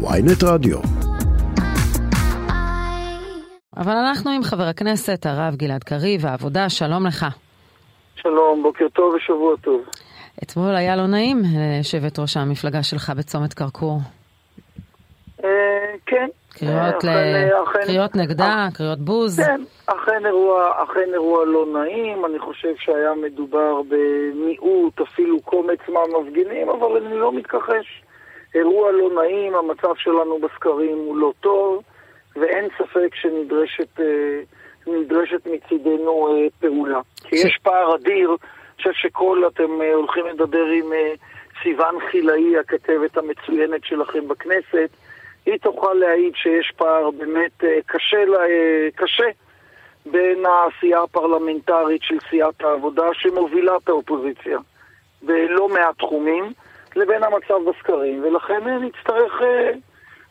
ויינט רדיו. אבל אנחנו עם חבר הכנסת הרב גלעד קריב, העבודה, שלום לך. שלום, בוקר טוב ושבוע טוב. אתמול היה לא נעים לשבת ראש המפלגה שלך בצומת כרכור. אה, כן. קריאות, ל... אכן, אכן, קריאות נגדה, אכ... קריאות בוז. כן, אכן אירוע, אכן אירוע לא נעים, אני חושב שהיה מדובר במיעוט, אפילו קומץ מהמפגינים, אבל אני לא מתכחש. אירוע לא נעים, המצב שלנו בסקרים הוא לא טוב, ואין ספק שנדרשת אה, נדרשת מצידנו אה, פעולה. כי יש פער אדיר, אני חושב שכל, אתם אה, הולכים לדבר עם סיון חילאי, הכתבת המצוינת שלכם בכנסת, היא תוכל להעיד שיש פער באמת קשה, קשה בין העשייה הפרלמנטרית של סיעת העבודה שמובילה את האופוזיציה בלא מעט תחומים, לבין המצב בסקרים, ולכן נצטרך,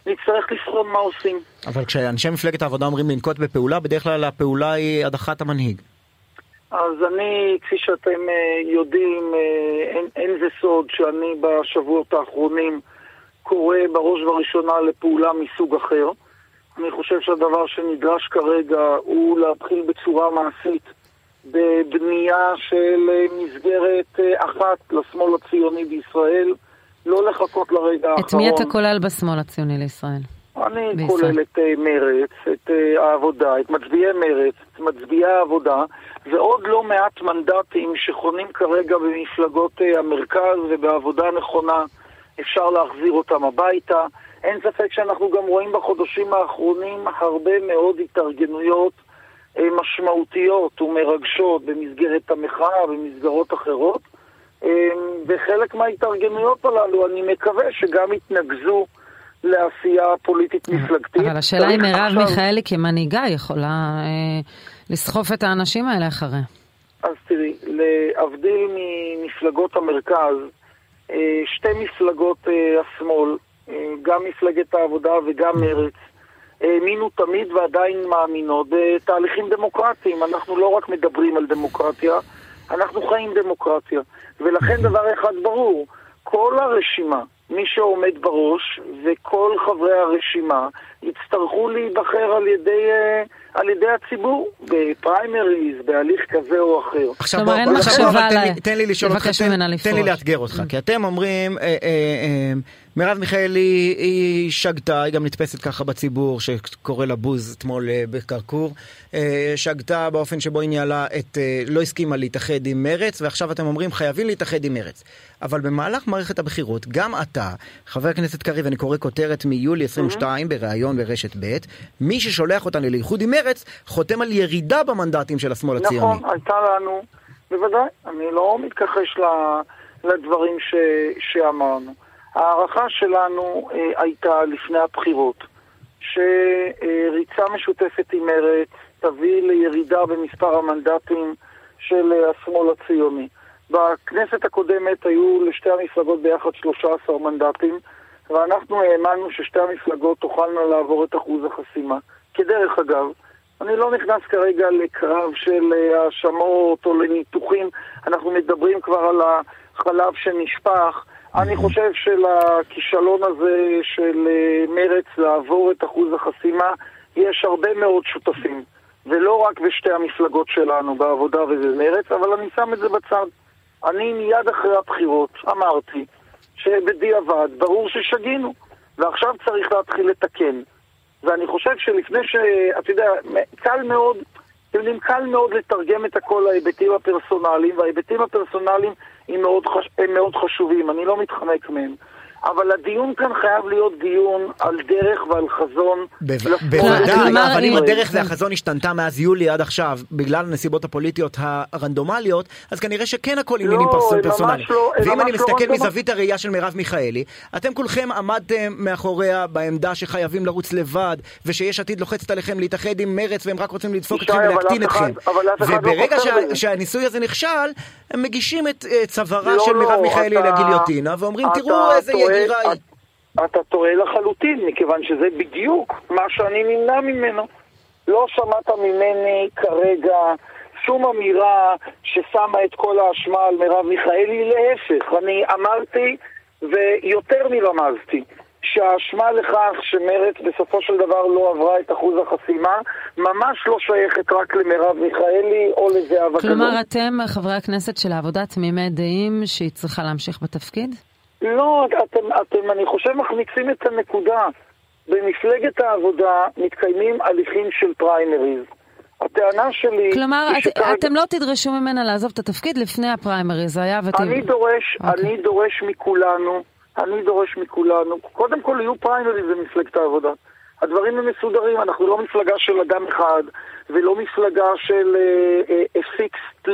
נצטרך לבחון מה עושים. אבל כשאנשי מפלגת העבודה אומרים לנקוט בפעולה, בדרך כלל הפעולה היא הדחת המנהיג. אז אני, כפי שאתם יודעים, אין, אין זה סוד שאני בשבועות האחרונים קורא בראש ובראשונה לפעולה מסוג אחר. אני חושב שהדבר שנדרש כרגע הוא להתחיל בצורה מעשית בבנייה של מסגרת אחת לשמאל הציוני בישראל, לא לחכות לרגע האחרון. את מי אתה כולל בשמאל הציוני לישראל? אני בישראל. כולל את uh, מרץ, את העבודה, את מצביעי מרץ, את מצביעי העבודה, ועוד לא מעט מנדטים שחונים כרגע במפלגות המרכז ובעבודה נכונה אפשר להחזיר אותם הביתה. אין ספק שאנחנו גם רואים בחודשים האחרונים הרבה מאוד התארגנויות משמעותיות ומרגשות במסגרת המחאה, במסגרות אחרות. Uh, וחלק מההתארגנויות הללו אני מקווה שגם יתנקזו לעשייה פוליטית מפלגתית. אבל השאלה אם מרב עכשיו... מיכאלי כמנהיגה יכולה אה, לסחוף את האנשים האלה אחריה. אז תראי, להבדיל ממפלגות המרכז, אה, שתי מפלגות אה, השמאל, אה, גם מפלגת העבודה וגם מרצ, האמינו תמיד ועדיין מאמינות בתהליכים דמוקרטיים. אנחנו לא רק מדברים על דמוקרטיה, אנחנו חיים דמוקרטיה. ולכן דבר אחד ברור, כל הרשימה מי שעומד בראש וכל חברי הרשימה יצטרכו להיבחר על ידי, על ידי הציבור בפריימריז, בהליך כזה או אחר. עכשיו בוא, בוא, תן, לי, תן לי לשאול אותך, תן, תן לי לאתגר אותך, כי אתם אומרים, אה, אה, אה, מרב מיכאלי היא שגתה, היא גם נתפסת ככה בציבור, שקורא לה בוז אתמול בקרקור, שגתה באופן שבו היא ניהלה את, לא הסכימה להתאחד עם מרץ, ועכשיו אתם אומרים חייבים להתאחד עם מרץ. אבל במהלך מערכת הבחירות, גם אתה, חבר הכנסת קריב, אני קורא כותרת מיולי 22 בריאיון ברשת ב', מי ששולח אותנו לאיחוד עם מרץ, חותם על ירידה במנדטים של השמאל הציוני. נכון, הייתה לנו, בוודאי, אני לא מתכחש לדברים ש, שאמרנו. ההערכה שלנו אה, הייתה לפני הבחירות, שריצה משותפת עם מרץ תביא לירידה במספר המנדטים של אה, השמאל הציוני. בכנסת הקודמת היו לשתי המפלגות ביחד 13 מנדטים, ואנחנו האמנו ששתי המפלגות תוכלנה לעבור את אחוז החסימה. כדרך אגב, אני לא נכנס כרגע לקרב של אה, האשמות או לניתוחים, אנחנו מדברים כבר על החלב שנשפך. אני חושב שלכישלון הזה של אה, מרץ לעבור את אחוז החסימה יש הרבה מאוד שותפים, ולא רק בשתי המפלגות שלנו, בעבודה ובמרץ, אבל אני שם את זה בצד. אני מיד אחרי הבחירות אמרתי שבדיעבד ברור ששגינו, ועכשיו צריך להתחיל לתקן. ואני חושב שלפני ש... אתה יודע, קל מאוד, אתם יודעים, קל מאוד לתרגם את הכל להיבטים הפרסונליים, וההיבטים הפרסונליים הם מאוד, חשובים, אני לא מתחמק מהם. אבל הדיון כאן חייב להיות דיון על דרך ועל חזון. בוודאי, אבל אם הדרך והחזון השתנתה מאז יולי עד עכשיו, בגלל הנסיבות הפוליטיות הרנדומליות, אז כנראה שכן הכל עניינים פרסונליים. לא, ואם אני מסתכל מזווית הראייה של מרב מיכאלי, אתם כולכם עמדתם מאחוריה בעמדה שחייבים לרוץ לבד, ושיש עתיד לוחצת עליכם להתאחד עם מרץ והם רק רוצים לדפוק אתכם ולהקטין אתכם. וברגע שהניסוי הזה נכשל, הם מגישים את צווארה של מרב מיכאלי לגיליוטינה, ואומרים תראו איזה היא. אתה טועה לחלוטין, מכיוון שזה בדיוק מה שאני נמנע ממנו. לא שמעת ממני כרגע שום אמירה ששמה את כל האשמה על מרב מיכאלי, להפך, אני אמרתי ויותר מרמזתי, שהאשמה לכך שמרצ בסופו של דבר לא עברה את אחוז החסימה ממש לא שייכת רק למרב מיכאלי או לזהבה גלאון. כלומר, אתם, חברי הכנסת של העבודה, תמימי דעים שהיא צריכה להמשיך בתפקיד? לא, אתם, אתם, אני חושב, מחמיצים את הנקודה. במפלגת העבודה מתקיימים הליכים של פריימריז. הטענה שלי... כלומר, את, שכאן... אתם לא תדרשו ממנה לעזוב את התפקיד לפני הפריימריז, היה ות... אני דורש, okay. אוקיי. אני דורש מכולנו, אני דורש מכולנו, קודם כל יהיו פריימריז במפלגת העבודה. הדברים הם מסודרים, אנחנו לא מפלגה של אדם אחד, ולא מפלגה של uh, uh,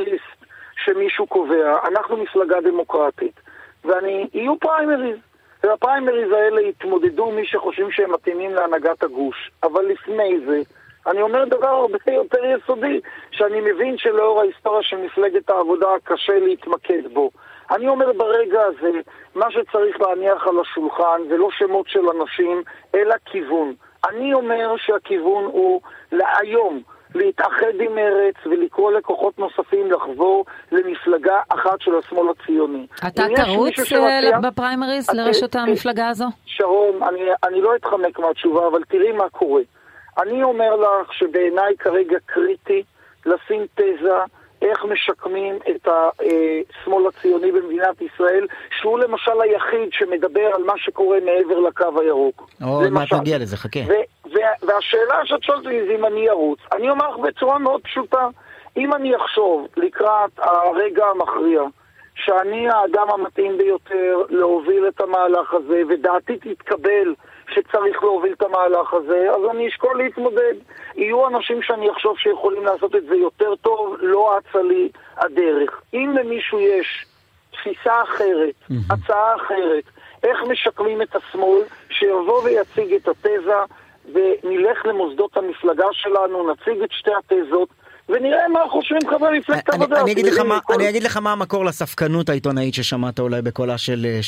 שמישהו קובע, אנחנו מפלגה דמוקרטית. ואני, יהיו פריימריז. ובפריימריז האלה יתמודדו מי שחושבים שהם מתאימים להנהגת הגוש. אבל לפני זה, אני אומר דבר הרבה יותר יסודי, שאני מבין שלאור ההיסטוריה של מפלגת העבודה קשה להתמקד בו. אני אומר ברגע הזה, מה שצריך להניח על השולחן זה לא שמות של אנשים, אלא כיוון. אני אומר שהכיוון הוא להיום, להתאחד עם מרץ ולקרוא לכוחות נוספים לחבור למפלגה אחת של השמאל הציוני. אתה תרוץ שמציע... בפריימריז את... לראשות המפלגה הזו? שרון, אני, אני לא אתחמק מהתשובה, אבל תראי מה קורה. אני אומר לך שבעיניי כרגע קריטי לשים תזה איך משקמים את השמאל הציוני במדינת ישראל, שהוא למשל היחיד שמדבר על מה שקורה מעבר לקו הירוק. או, מה תגיע לזה, חכה. והשאלה שאת שואלת לי זה אם אני ארוץ. אני אומר לך בצורה מאוד פשוטה, אם אני אחשוב לקראת הרגע המכריע, שאני האדם המתאים ביותר להוביל את המהלך הזה, ודעתי תתקבל שצריך להוביל את המהלך הזה, אז אני אשקול להתמודד. יהיו אנשים שאני אחשוב שיכולים לעשות את זה יותר טוב, לא אצה לי הדרך. אם למישהו יש תפיסה אחרת, הצעה אחרת, איך משקמים את השמאל, שיבוא ויציג את התזה, ונלך למוסדות המפלגה שלנו, נציג את שתי התזות. ונראה מה חושבים חברי מפלגת העבודה. אני, אני אגיד לך מה המקור לספקנות העיתונאית ששמעת אולי בקולה של אה,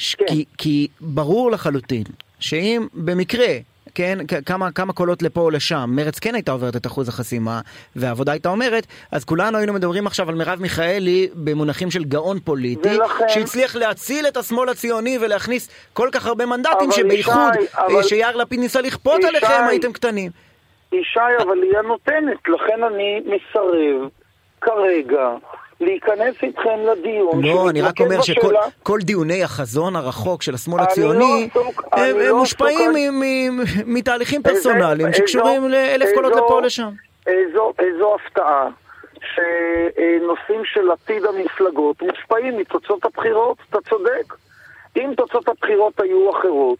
שרון. כן. כי, כי ברור לחלוטין שאם במקרה, כן, כמה, כמה קולות לפה או לשם, מרץ כן הייתה עוברת את אחוז החסימה, והעבודה הייתה אומרת, אז כולנו היינו מדברים עכשיו על מרב מיכאלי במונחים של גאון פוליטי, ולכן... שהצליח להציל את השמאל הציוני ולהכניס כל כך הרבה מנדטים, שבייחוד אבל... שיאיר לפיד ניסה לכפות ישי... עליכם הייתם קטנים. ישי, אבל היא הנותנת, לכן אני מסרב כרגע להיכנס איתכם לדיון. לא, אני רק אומר שכל דיוני החזון הרחוק של השמאל הציוני, לא הם לא מושפעים מתהליכים פרסונליים שקשורים לאלף קולות לפה לשם. איזו הפתעה. שנושאים של עתיד המפלגות מושפעים מתוצאות הבחירות, אתה צודק. אם תוצאות הבחירות היו אחרות,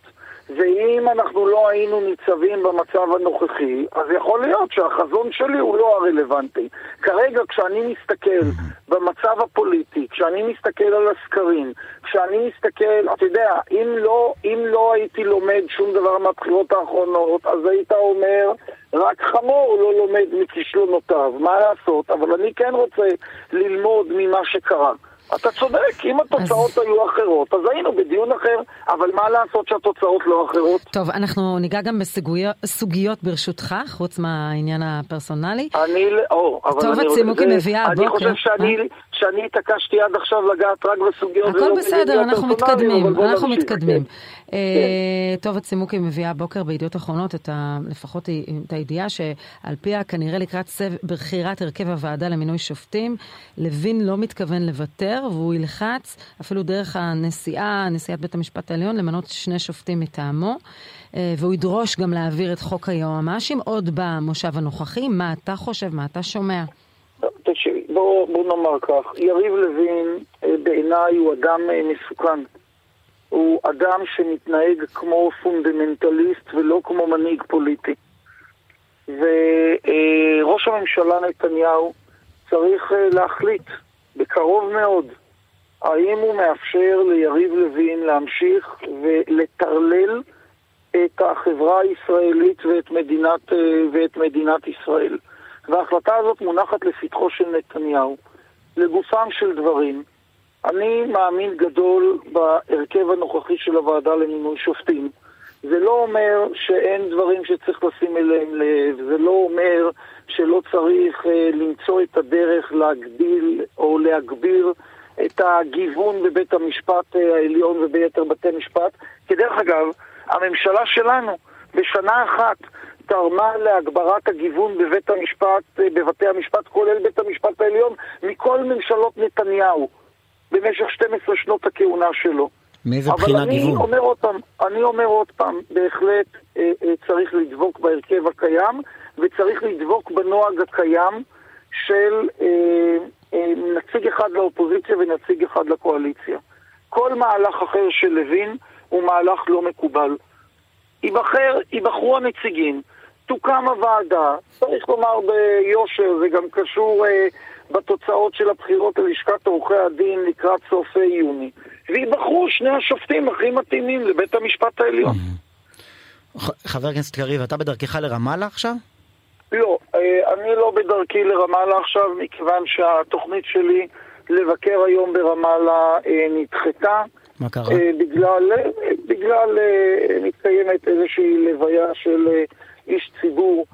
ואם אנחנו לא היינו ניצבים במצב הנוכחי, אז יכול להיות שהחזון שלי הוא לא הרלוונטי. כרגע כשאני מסתכל במצב הפוליטי, כשאני מסתכל על הסקרים, כשאני מסתכל, אתה יודע, אם לא, אם לא הייתי לומד שום דבר מהבחירות האחרונות, אז היית אומר, רק חמור לא לומד מכישלונותיו, מה לעשות? אבל אני כן רוצה ללמוד ממה שקרה. אתה צודק, אם התוצאות אז... היו אחרות, אז היינו בדיון אחר, אבל מה לעשות שהתוצאות לא אחרות? טוב, אנחנו ניגע גם בסוגיות ברשותך, חוץ מהעניין הפרסונלי. אני, או, אבל טוב, הצימוקי מביאה הבוקר. אני חושב שאני, אה? שאני התעקשתי עד עכשיו לגעת רק בסוגיות. הכל בסדר, אנחנו מתקדמים, אנחנו מתקדמים. כן. אה, טוב, הצימוקי מביאה הבוקר בידיעות אחרונות את ה, לפחות את הידיעה שעל פיה כנראה לקראת בחירת הרכב הוועדה למינוי שופטים, לוין לא מתכוון לוותר, והוא ילחץ אפילו דרך הנשיאה, נשיאת בית המשפט העליון, למנות שני שופטים מטעמו. אה, והוא ידרוש גם להעביר את חוק היועמ"שים עוד במושב הנוכחי. מה אתה חושב? מה אתה שומע? תקשיבי, בוא, בוא נאמר כך, יריב לוין אה, בעיניי הוא אדם מסוכן. הוא אדם שמתנהג כמו פונדמנטליסט ולא כמו מנהיג פוליטי. וראש הממשלה נתניהו צריך אה, להחליט בקרוב מאוד האם הוא מאפשר ליריב לוין להמשיך ולטרלל את החברה הישראלית ואת מדינת, אה, ואת מדינת ישראל. וההחלטה הזאת מונחת לפתחו של נתניהו. לגופם של דברים, אני מאמין גדול בהרכב הנוכחי של הוועדה למינוי שופטים. זה לא אומר שאין דברים שצריך לשים אליהם לב, זה לא אומר שלא צריך uh, למצוא את הדרך להגדיל או להגביר את הגיוון בבית המשפט אה, העליון וביתר בתי משפט, כי דרך אגב, הממשלה שלנו בשנה אחת תרמה להגברת הגיוון בבית המשפט, אה, בבתי המשפט, כולל בית המשפט העליון, מכל ממשלות נתניהו במשך 12 שנות הכהונה שלו. מאיזה בחינה גיוון? אני אומר עוד פעם, אני אומר עוד פעם, בהחלט אה, אה, צריך לדבוק בהרכב הקיים, וצריך לדבוק בנוהג הקיים של אה, אה, נציג אחד לאופוזיציה ונציג אחד לקואליציה. כל מהלך אחר של לוין הוא מהלך לא מקובל. ייבחר, ייבחרו הנציגים, תוקם הוועדה, צריך לומר ביושר, זה גם קשור אה, בתוצאות של הבחירות ללשכת עורכי הדין לקראת סוף יוני. וייבחרו שני השופטים הכי מתאימים לבית המשפט העליון. חבר הכנסת קריב, אתה בדרכך לרמאללה עכשיו? לא, אה, אני לא בדרכי לרמאללה עכשיו, מכיוון שהתוכנית שלי לבקר היום ברמאללה אה, נדחתה. מה קרה? אה, בגלל, בגלל מתקיימת איזושהי לוויה של איש ציבור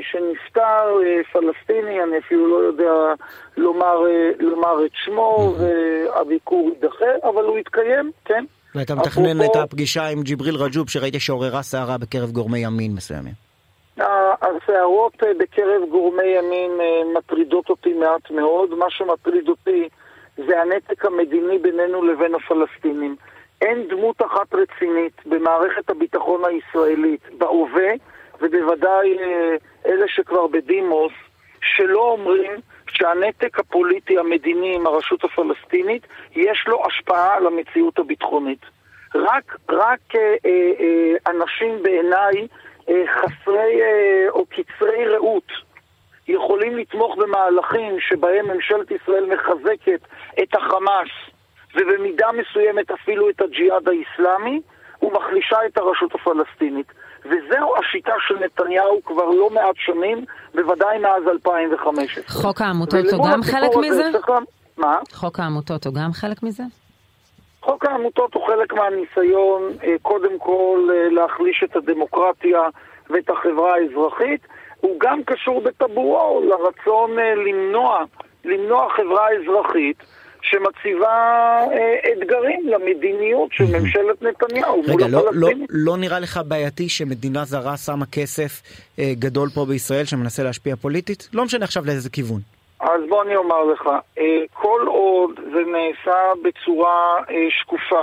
שנפטר, פלסטיני, אני אפילו לא יודע לומר, לומר את שמו, והביקור יידחה, אבל הוא יתקיים, כן. ואתה מתכנן את הפגישה עם ג'יבריל רג'וב, שראיתי שעוררה סערה בקרב גורמי ימין מסוימים. הסערות אה, בקרב גורמי ימין אה, מטרידות אותי מעט מאוד. מה שמטריד אותי זה הנתק המדיני בינינו לבין הפלסטינים. אין דמות אחת רצינית במערכת הביטחון הישראלית בהווה, ובוודאי אה, אלה שכבר בדימוס, שלא אומרים שהנתק הפוליטי המדיני עם הרשות הפלסטינית, יש לו השפעה על המציאות הביטחונית. רק, רק אה, אה, אנשים בעיניי אה, חסרי אה, או קצרי ראות יכולים לתמוך במהלכים שבהם ממשלת ישראל מחזקת את החמאס ובמידה מסוימת אפילו את הג'יהאד האיסלאמי ומחלישה את הרשות הפלסטינית. וזהו השיטה של נתניהו כבר לא מעט שנים, בוודאי מאז 2015. חוק העמותות הוא גם חלק מזה? מה? חוק העמותות הוא גם חלק מזה? חוק העמותות הוא חלק מהניסיון אה, קודם כל אה, להחליש את הדמוקרטיה ואת החברה האזרחית. הוא גם קשור בטבורו לרצון אה, למנוע, למנוע חברה אזרחית שמציבה אתגרים למדיניות של ממשלת נתניהו רגע, לא, לא, לא נראה לך בעייתי שמדינה זרה שמה כסף גדול פה בישראל שמנסה להשפיע פוליטית? לא משנה עכשיו לאיזה כיוון. אז בוא אני אומר לך, אה, כל עוד זה נעשה בצורה אה, שקופה,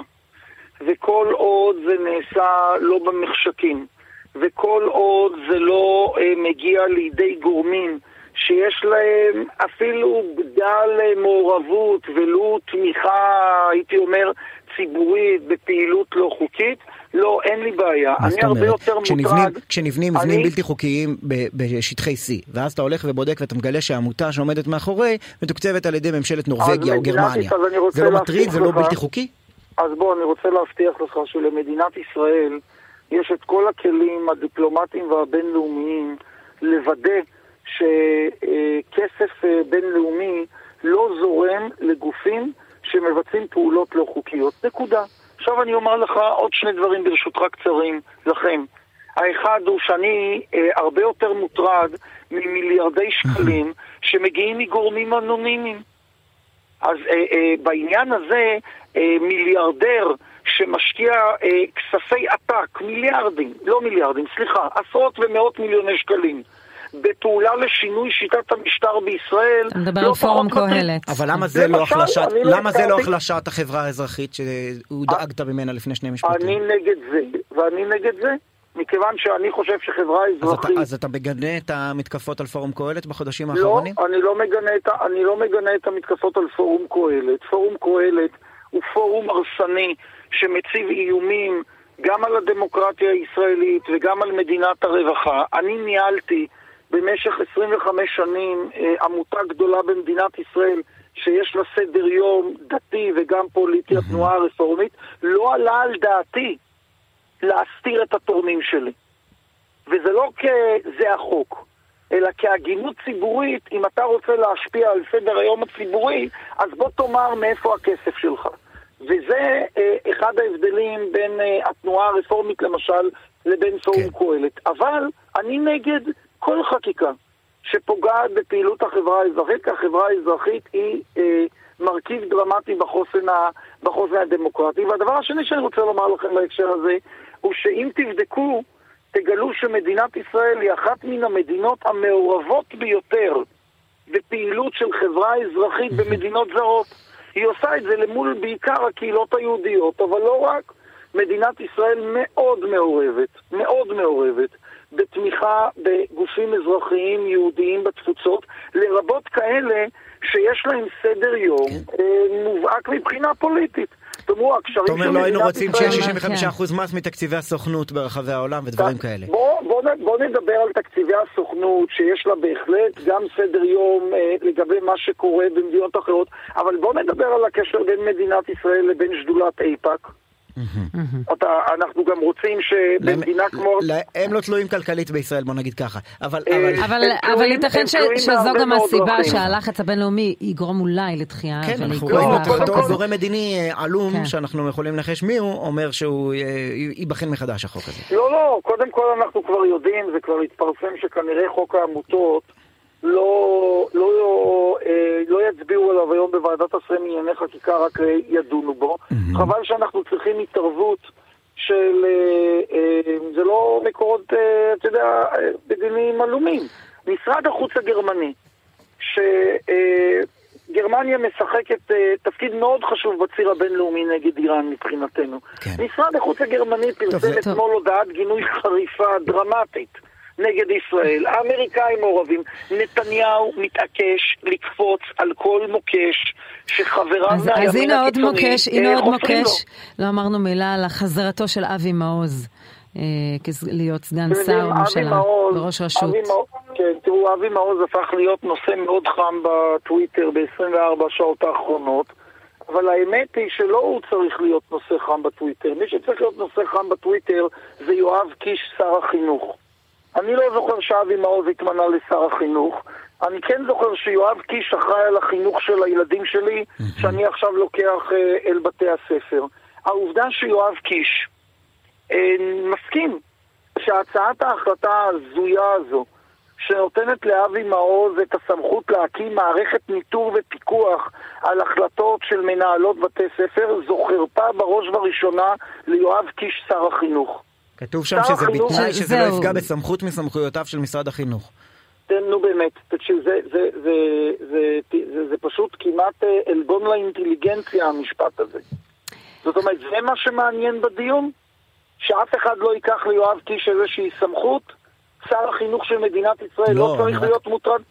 וכל עוד זה נעשה לא במחשכים, וכל עוד זה לא אה, מגיע לידי גורמים שיש להם אפילו בדל מעורבות ולו תמיכה, הייתי אומר, ציבורית בפעילות לא חוקית, לא, אין לי בעיה. אני הרבה יותר מוטרד... כשנבנים מבנים בלתי חוקיים בשטחי C, ואז אתה הולך ובודק ואתה מגלה שהעמותה שעומדת מאחורי מתוקצבת על ידי ממשלת נורבגיה או גרמניה. זה לא מטריד ולא בלתי חוקי? אז בוא, אני רוצה להבטיח לך שלמדינת ישראל יש את כל הכלים הדיפלומטיים והבינלאומיים לוודא שכסף אה, בינלאומי לא זורם לגופים שמבצעים פעולות לא חוקיות. נקודה. עכשיו אני אומר לך עוד שני דברים ברשותך קצרים לכם. האחד הוא שאני אה, הרבה יותר מוטרד ממיליארדי שקלים שמגיעים מגורמים אנונימיים. אז אה, אה, בעניין הזה, אה, מיליארדר שמשקיע אה, כספי עתק, מיליארדים, לא מיליארדים, סליחה, עשרות ומאות מיליוני שקלים, בפעולה לשינוי שיטת המשטר בישראל. אתה מדבר לא על פורום קהלת. אבל למה זה לא החלשת, לא למה זה לא החלשת החברה האזרחית שהוא דאגת ממנה לפני שני משפטים? אני נגד זה, ואני נגד זה. מכיוון שאני חושב שחברה אזרחית... אז אתה, מגנה את המתקפות על פורום קהלת בחודשים האחרונים? לא, אני לא, מגנה את, אני לא מגנה את המתקפות על פורום קהלת. פורום קהלת הוא פורום הרסני שמציב איומים גם על הדמוקרטיה הישראלית וגם על מדינת הרווחה. אני ניהלתי במשך 25 שנים אה, עמותה גדולה במדינת ישראל שיש לה סדר יום דתי וגם פוליטי, התנועה הרפורמית, לא עלה על דעתי להסתיר את התורמים שלי. וזה לא כזה החוק, אלא כהגינות ציבורית, אם אתה רוצה להשפיע על סדר היום הציבורי, אז בוא תאמר מאיפה הכסף שלך. וזה אה, אחד ההבדלים בין אה, התנועה הרפורמית למשל לבין פורום כן. קהלת. אבל אני נגד כל חקיקה שפוגעת בפעילות החברה האזרחית, כי החברה האזרחית היא אה, מרכיב דרמטי בחוסן, ה, בחוסן הדמוקרטי. והדבר השני שאני רוצה לומר לכם בהקשר הזה, הוא שאם תבדקו, תגלו שמדינת ישראל היא אחת מן המדינות המעורבות ביותר בפעילות של חברה אזרחית במדינות זרות. היא עושה את זה למול בעיקר הקהילות היהודיות, אבל לא רק. מדינת ישראל מאוד מעורבת, מאוד מעורבת, בתמיכה בגופים אזרחיים יהודיים בתפוצות, לרבות כאלה שיש להם סדר יום כן. אה, מובהק מבחינה פוליטית. תאמרו, הקשרים של מדינת ישראל... אתה אומר, לא היינו רוצים שיהיה 65% מס מתקציבי הסוכנות ברחבי העולם ודברים כאלה. בוא, בוא, בוא נדבר על תקציבי הסוכנות, שיש לה בהחלט גם סדר יום אה, לגבי מה שקורה במדינות אחרות, אבל בוא נדבר על הקשר בין מדינת ישראל לבין שדולת איפא"ק. אתה, אנחנו גם רוצים שבמדינה כמו... הם לא תלויים כלכלית בישראל, בוא נגיד ככה. אבל, אה, אבל... אבל ייתכן שזו גם הסיבה שהלחץ הבינלאומי יגרום אולי לתחייה. כן, אנחנו רואים אותו גורם מדיני אה, עלום, כן. שאנחנו יכולים לנחש מי הוא, אומר שהוא אה, ייבחן מחדש החוק הזה. לא, לא, קודם כל אנחנו כבר יודעים, זה כבר התפרסם שכנראה חוק העמותות לא, לא, לא, לא יצביעו עליו היום בוועדת השרים לענייני חקיקה, רק אה, ידונו בו. Mm-hmm. חבל שאנחנו צריכים התערבות של... אה, זה לא מקורות, אתה יודע, מדינים עלומים. משרד החוץ הגרמני, שגרמניה משחקת תפקיד מאוד חשוב בציר הבינלאומי נגד איראן מבחינתנו. כן. משרד החוץ הגרמני פרסם אתמול הודעת גינוי חריפה, דרמטית. נגד ישראל. האמריקאים מעורבים. נתניהו מתעקש לקפוץ על כל מוקש שחבריו מהימין הקיצוני אז הנה עוד מוקש, הנה עוד מוקש. לא אמרנו מילה על חזרתו של אבי מעוז. אה, להיות סגן שר בממשלה, בראש רשות. כן, תראו, אבי מעוז הפך להיות נושא מאוד חם בטוויטר ב-24 השעות האחרונות, אבל האמת היא שלא הוא צריך להיות נושא חם בטוויטר. מי שצריך להיות נושא חם בטוויטר זה יואב קיש, שר החינוך. אני לא זוכר שאבי מעוז התמנה לשר החינוך. אני כן זוכר שיואב קיש אחראי על החינוך של הילדים שלי, שאני עכשיו לוקח אה, אל בתי הספר. העובדה שיואב קיש אה, מסכים שהצעת ההחלטה ההזויה הזו, שנותנת לאבי מעוז את הסמכות להקים מערכת ניטור ופיקוח על החלטות של מנהלות בתי ספר, זו חרפה בראש ובראשונה ליואב קיש שר החינוך. כתוב שם שזה בתנאי שזה לא יפגע בסמכות מסמכויותיו של משרד החינוך. נו באמת, תקשיב, זה, זה, זה, זה, זה, זה פשוט כמעט אה, עלבון לאינטליגנציה המשפט הזה. זאת אומרת, זה מה שמעניין בדיון? שאף אחד לא ייקח ליואב קיש איזושהי סמכות? שר החינוך של מדינת ישראל לא, לא צריך להיות מוטרד?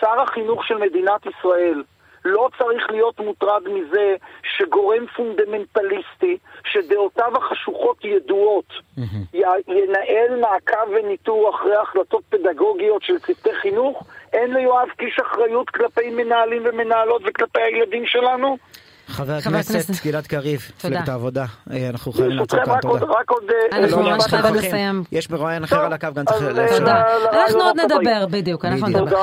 שר החינוך של מדינת ישראל לא צריך להיות מוטרד מזה שגורם פונדמנטליסטי, שדעותיו החשוכות ידועות, mm-hmm. ינהל מעקב וניטור אחרי החלטות פדגוגיות של צוותי חינוך, אין ליואב קיש אחריות כלפי מנהלים ומנהלות וכלפי הילדים שלנו? חבר הכנסת גלעד קריב, מפלגת העבודה, אה, אנחנו חייבים לעצור כאן, תודה. רק עוד... אה, אנחנו ממש חייבים לסיים. יש מרואיין אחר על הקו, גם צריך... תודה. אנחנו עוד נדבר, בדיוק, אנחנו נדבר.